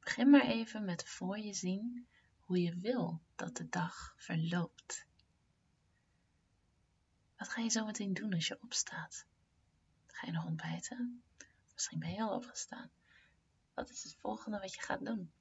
Begin maar even met voor je zien hoe je wil dat de dag verloopt. Wat ga je zo meteen doen als je opstaat? Ga je nog ontbijten? Misschien ben je al opgestaan. Wat is het volgende wat je gaat doen?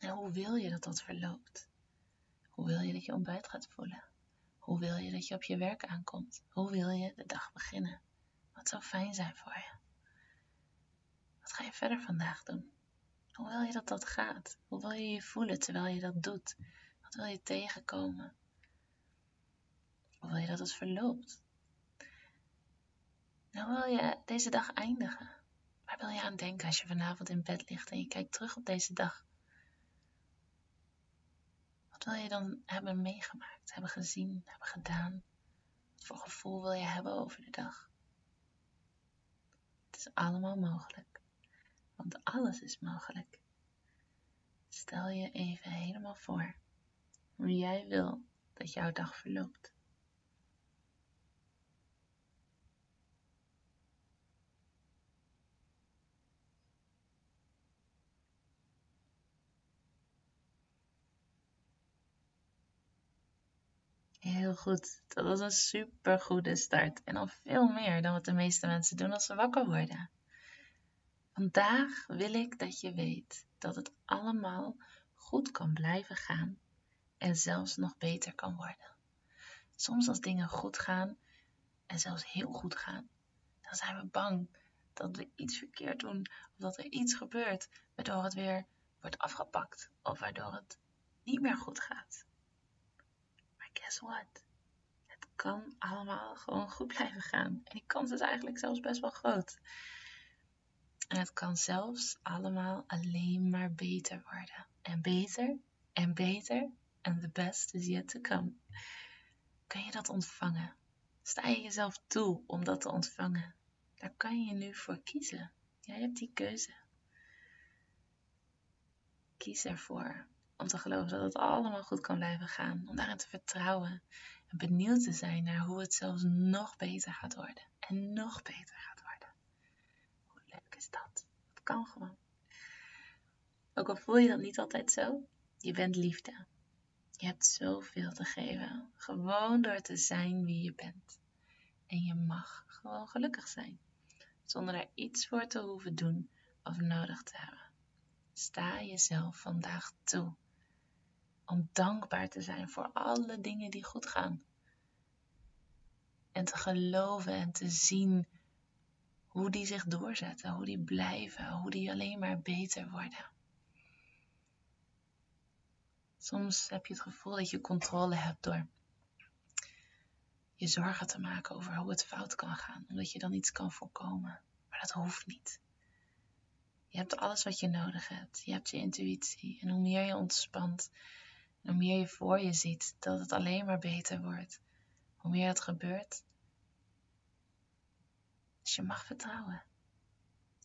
En hoe wil je dat dat verloopt? Hoe wil je dat je ontbijt gaat voelen? Hoe wil je dat je op je werk aankomt? Hoe wil je de dag beginnen? Wat zou fijn zijn voor je? Wat ga je verder vandaag doen? Hoe wil je dat dat gaat? Hoe wil je je voelen terwijl je dat doet? Wat wil je tegenkomen? Hoe wil je dat het verloopt? Hoe wil je deze dag eindigen? Waar wil je aan denken als je vanavond in bed ligt en je kijkt terug op deze dag? Wat wil je dan hebben meegemaakt, hebben gezien, hebben gedaan? Wat voor gevoel wil je hebben over de dag? Het is allemaal mogelijk want alles is mogelijk. Stel je even helemaal voor hoe jij wil dat jouw dag verloopt. Heel goed. Dat was een super goede start. En al veel meer dan wat de meeste mensen doen als ze wakker worden. Vandaag wil ik dat je weet dat het allemaal goed kan blijven gaan en zelfs nog beter kan worden. Soms als dingen goed gaan en zelfs heel goed gaan, dan zijn we bang dat we iets verkeerd doen of dat er iets gebeurt waardoor het weer wordt afgepakt of waardoor het niet meer goed gaat. Maar guess what? Het kan allemaal gewoon goed blijven gaan en die kans is eigenlijk zelfs best wel groot. En het kan zelfs allemaal alleen maar beter worden. En beter en beter en the best is yet to come. Kun je dat ontvangen? Sta je jezelf toe om dat te ontvangen? Daar kan je nu voor kiezen. Jij hebt die keuze. Kies ervoor om te geloven dat het allemaal goed kan blijven gaan. Om daarin te vertrouwen. En benieuwd te zijn naar hoe het zelfs nog beter gaat worden. En nog beter gaat is dat. Dat kan gewoon. Ook al voel je dat niet altijd zo, je bent liefde. Je hebt zoveel te geven. Gewoon door te zijn wie je bent. En je mag gewoon gelukkig zijn. Zonder er iets voor te hoeven doen of nodig te hebben. Sta jezelf vandaag toe. Om dankbaar te zijn voor alle dingen die goed gaan. En te geloven en te zien hoe die zich doorzetten, hoe die blijven, hoe die alleen maar beter worden. Soms heb je het gevoel dat je controle hebt door je zorgen te maken over hoe het fout kan gaan, omdat je dan iets kan voorkomen. Maar dat hoeft niet. Je hebt alles wat je nodig hebt. Je hebt je intuïtie. En hoe meer je ontspant, hoe meer je voor je ziet dat het alleen maar beter wordt, hoe meer het gebeurt, dus je mag vertrouwen.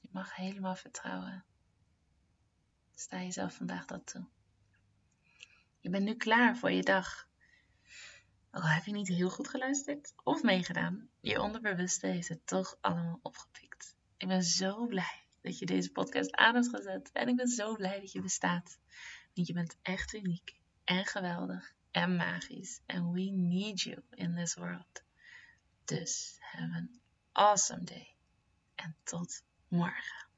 Je mag helemaal vertrouwen. Sta jezelf vandaag dat toe. Je bent nu klaar voor je dag. Al heb je niet heel goed geluisterd of meegedaan, je onderbewuste heeft het toch allemaal opgepikt. Ik ben zo blij dat je deze podcast aan hebt gezet en ik ben zo blij dat je bestaat. Want je bent echt uniek en geweldig en magisch. And we need you in this world. Dus an awesome day. En tot morgen.